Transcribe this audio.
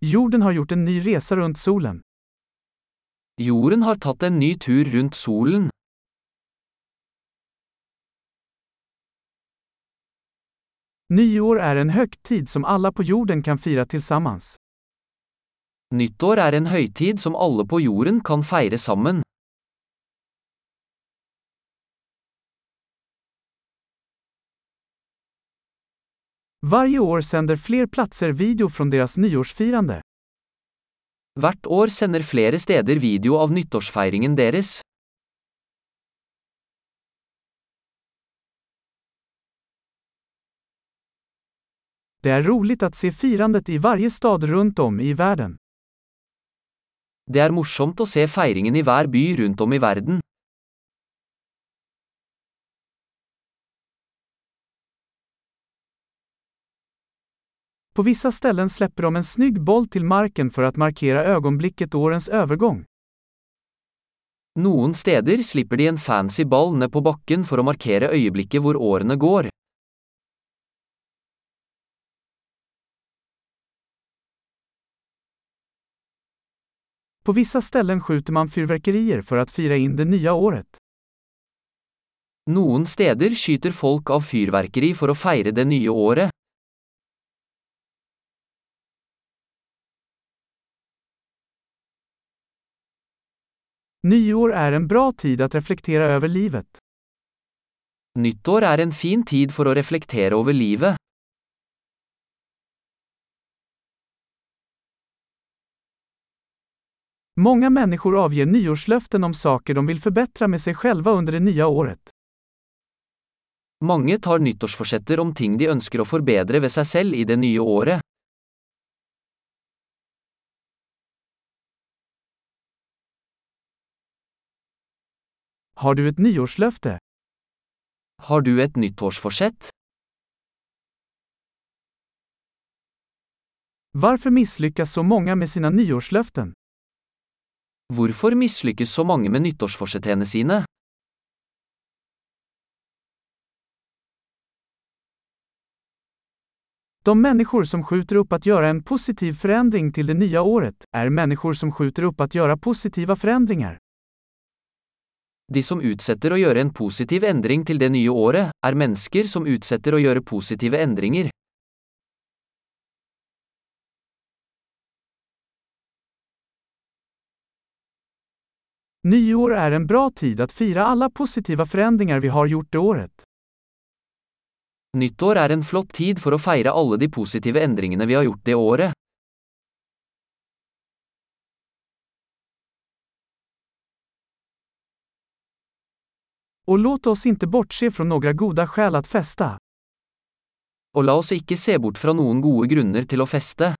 Jorden har gjort en ny resa runt solen. Jorden har tatt en ny tur rundt solen. Nyår är en högtid som alla på jorden kan fira tillsammans. Nyttår er en høytid som alle på jorden kan feire sammen. Varje år sänder fler platser video från deras nyårsfirande. Hvert år sender flere steder video av nyttårsfeiringen deres. Det är roligt att se firandet i varje stad runt om i världen. Det er morsomt å se feiringen i hver by rundt om i verden. På vissa ställen släpper de en snygg boll till marken för att markera ögonblicket årens övergång. Noen steder slipper de en fancy ball ned på bakken for å markere øyeblikket hvor årene går. På vissa ställen skjuter man fyrverkerier för att fira in det nya året. Noen steder skyter folk av fyrverkeri for å feire det nye året. Nyår är en bra tid att reflektera över livet. Nyttår er en fin tid for å reflektere over livet. Många människor avger nyårslöften om saker de vill förbättra med sig själva under det nya året. Mange tar nyttårsforsetter om ting de ønsker å forbedre ved seg selv i det nye året. Har du ett nyårslöfte? Har du et nyttårsforsett? Varför misslyckas så många med sina nyårslöften? Hvorfor mislykkes så mange med nyttårsforsettene sine? De människor som skjuter upp att göra en positiv förändring till det nya året är människor som skjuter upp att göra positiva förändringar. De som utsetter å gjøre en positiv endring til det nye året, er mennesker som utsetter å gjøre positive endringer. Nyår är en bra tid att fira alla positiva förändringar vi har gjort det året. Nyttår er en flott tid for å feire alle de positive endringene vi har gjort det året. Och låt oss inte bortse från några goda skäl att festa. Och la oss ikke se bort från någon gode grunder till att feste.